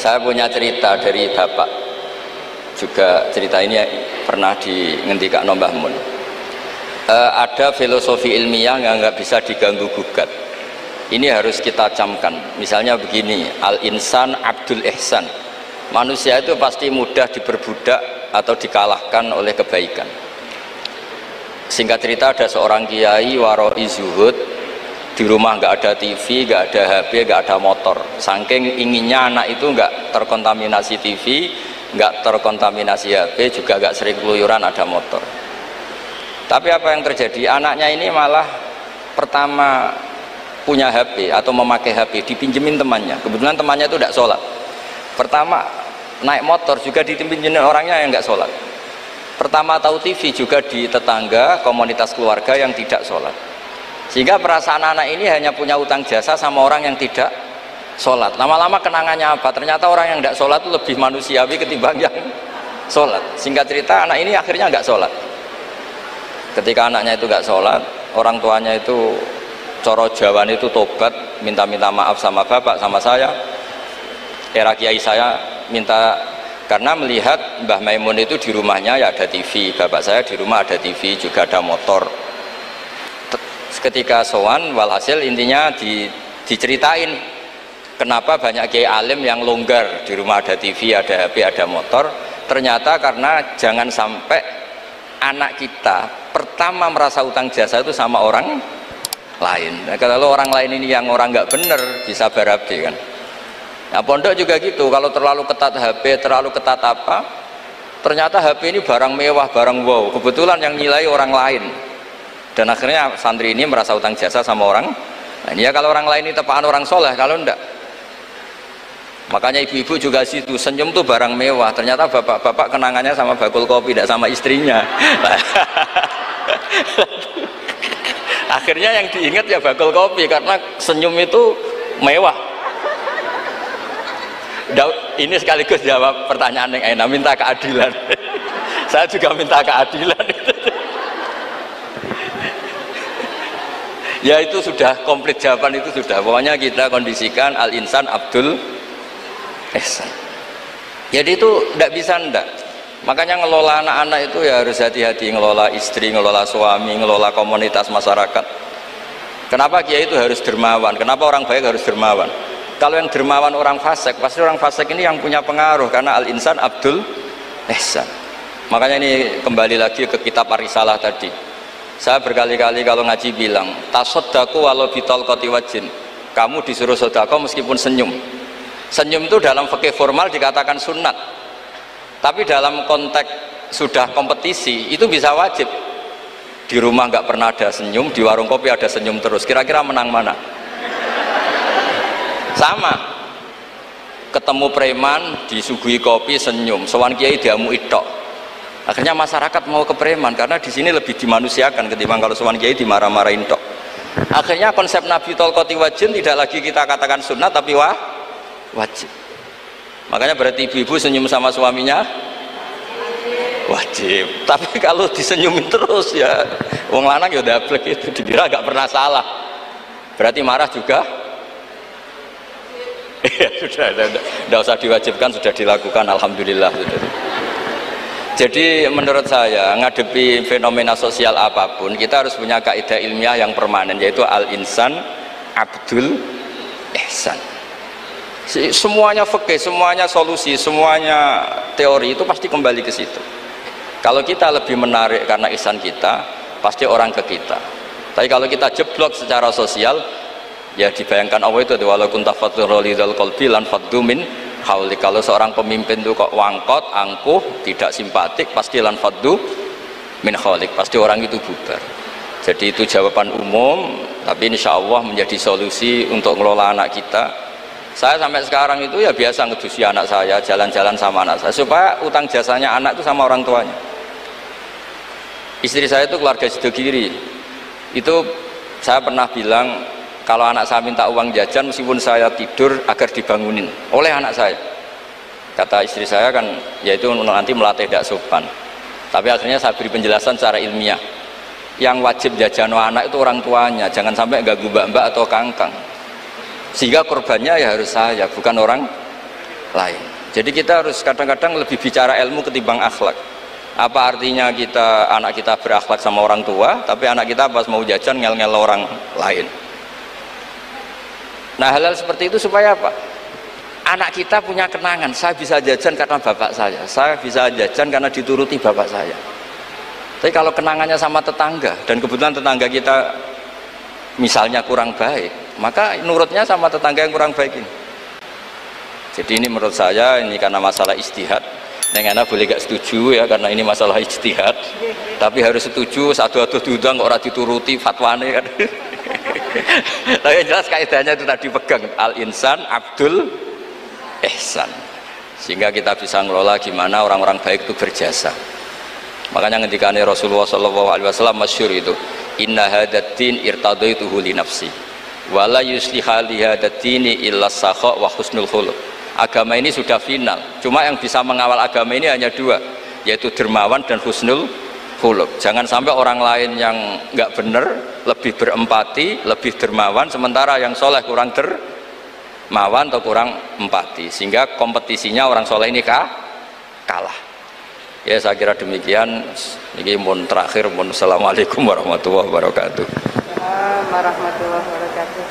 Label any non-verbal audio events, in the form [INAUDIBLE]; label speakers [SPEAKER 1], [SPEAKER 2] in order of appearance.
[SPEAKER 1] saya punya cerita dari bapak. Juga cerita ini pernah dihendikan Mbah Mun. E, ada filosofi ilmiah yang nggak bisa diganggu gugat. Ini harus kita camkan. Misalnya begini al insan abdul ihsan. Manusia itu pasti mudah diperbudak atau dikalahkan oleh kebaikan. Singkat cerita ada seorang kiai waroi zuhud. Di rumah nggak ada TV, nggak ada HP, nggak ada motor. Saking inginnya anak itu nggak terkontaminasi TV, nggak terkontaminasi HP, juga nggak sering keluyuran ada motor. Tapi apa yang terjadi? Anaknya ini malah pertama punya HP atau memakai HP dipinjemin temannya. Kebetulan temannya itu tidak sholat. Pertama naik motor juga dipinjemin orangnya yang nggak sholat. Pertama tahu TV juga di tetangga komunitas keluarga yang tidak sholat sehingga perasaan anak ini hanya punya utang jasa sama orang yang tidak sholat. Lama-lama kenangannya apa? Ternyata orang yang tidak sholat itu lebih manusiawi ketimbang yang sholat. Singkat cerita anak ini akhirnya nggak sholat. Ketika anaknya itu nggak sholat orang tuanya itu coro jawan itu tobat minta-minta maaf sama bapak sama saya. Era kiai saya minta karena melihat Mbah Maimun itu di rumahnya ya ada TV bapak saya di rumah ada TV juga ada motor. Ketika sowan walhasil intinya di, diceritain kenapa banyak kiai alim yang longgar? Di rumah ada TV, ada HP, ada motor. Ternyata karena jangan sampai anak kita pertama merasa utang jasa itu sama orang lain. Nah, kalau orang lain ini yang orang nggak bener bisa berabdi kan? Nah pondok juga gitu. Kalau terlalu ketat HP terlalu ketat apa ternyata HP ini barang mewah barang wow. Kebetulan yang nilai orang lain. Dan akhirnya santri ini merasa utang jasa sama orang. Nah, ya kalau orang lain ini tepaan orang soleh kalau enggak makanya ibu-ibu juga situ senyum tuh barang mewah. Ternyata bapak-bapak kenangannya sama bakul kopi tidak sama istrinya. [LAUGHS] Akhirnya yang diingat ya bakul kopi karena senyum itu mewah. Ini sekaligus jawab pertanyaan yang enak minta keadilan. [LAUGHS] Saya juga minta keadilan. [LAUGHS] Ya itu sudah komplit jawaban itu sudah. Pokoknya kita kondisikan al insan abdul ihsan jadi itu tidak bisa ndak. Makanya ngelola anak-anak itu ya harus hati-hati ngelola istri, ngelola suami, ngelola komunitas masyarakat. Kenapa kiai itu harus dermawan? Kenapa orang baik harus dermawan? Kalau yang dermawan orang fasik pasti orang fasik ini yang punya pengaruh karena al insan abdul ihsan. Makanya ini kembali lagi ke kitab arisalah tadi. Saya berkali-kali kalau ngaji bilang tasoddaku walau bitol koti wajin. Kamu disuruh sodako meskipun senyum senyum itu dalam fikih formal dikatakan sunat tapi dalam konteks sudah kompetisi itu bisa wajib. Di rumah nggak pernah ada senyum di warung kopi ada senyum terus. Kira-kira menang mana? Sama. Ketemu preman disuguhi kopi senyum. Sowan kiai diamu itok. Akhirnya masyarakat mau ke preman karena di sini lebih dimanusiakan ketimbang kalau suwan kiai dimarah-marahin tok. Akhirnya konsep Nabi Tolkoti wajib tidak lagi kita katakan sunnah tapi wah wajib. Makanya berarti ibu-ibu senyum sama suaminya? Wajib. [LAUGHS] Tapi kalau disenyumin terus ya wong lanang ya udah itu dikira gak pernah salah. Berarti marah juga? [LAUGHS] Ya sudah, sudah, usah diwajibkan sudah dilakukan Alhamdulillah. Sudah jadi menurut saya ngadepi fenomena sosial apa pun kita harus punya kaidah ilmiah yang permanen yaitu al insan abdul ihsan semuanya fikih semuanya solusi semuanya teori itu pasti kembali ke situ. Kalau kita lebih menarik karena ihsan kita pasti orang ke kita. Tapi kalau kita jeblok secara sosial ya dibayangkan Allah itu walaupun tafatul lidal qalbi lan faddumin hauli kalau seorang pemimpin itu kok wangkot angkuh tidak simpatik pasti lan faddu min khalik pasti orang itu bubar. Jadi itu jawaban umum tapi insya Allah menjadi solusi untuk ngelola anak kita saya sampai sekarang itu ya biasa ngedusi anak saya jalan-jalan sama anak saya. Supaya utang jasanya anak itu sama orang tuanya. Istri saya itu keluarga Sidogiri. Itu saya pernah bilang kalau anak saya minta uang jajan meskipun saya tidur agar dibangunin. Oleh anak saya. Kata istri saya kan yaitu nanti melatih tidak sopan. Tapi akhirnya saya beri penjelasan secara ilmiah. Yang wajib jajan anak itu orang tuanya. Jangan sampai ganggu mbak-mbak atau kangkang sehingga korbannya ya harus saya bukan orang lain. Jadi kita harus kadang-kadang lebih bicara ilmu ketimbang akhlak. Apa artinya kita anak kita berakhlak sama orang tua tapi anak kita pas mau jajan ngel-ngel orang lain. Nah hal-hal seperti itu supaya apa? Anak kita punya kenangan. Saya bisa jajan karena bapak saya. Saya bisa jajan karena dituruti bapak saya. Tapi kalau kenangannya sama tetangga dan kebetulan tetangga kita misalnya kurang baik maka nurutnya sama tetangga yang kurang baik ini jadi ini menurut saya ini karena masalah istihad Neng Ana boleh gak setuju ya karena ini masalah ijtihad. Tapi harus setuju satu-satu diundang kok ora dituruti fatwane kan. [LAUGHS] Tapi yang jelas kaidahnya itu tadi pegang al insan abdul ihsan. Sehingga kita bisa ngelola gimana orang-orang baik itu berjasa. Makanya ketika Rasulullah Shallallahu Alaihi Wasallam masyur itu, Inna hadatin irtadoituhu li nafsi, wala yusliha li hadatini illa sakha wa husnul khuluq. Agama ini sudah final cuma yang bisa mengawal agama ini hanya dua yaitu dermawan dan husnul khuluk jangan sampai orang lain yang nggak benar lebih berempati lebih dermawan sementara yang soleh kurang dermawan atau kurang empati. Sehingga kompetisinya orang soleh ini kah? kalah ya saya kira demikian. Ini mohon terakhir mohon assalamualaikum warahmatullahi wabarakatuh.
[SPEAKER 2] Warahmatullahi wabarakatuh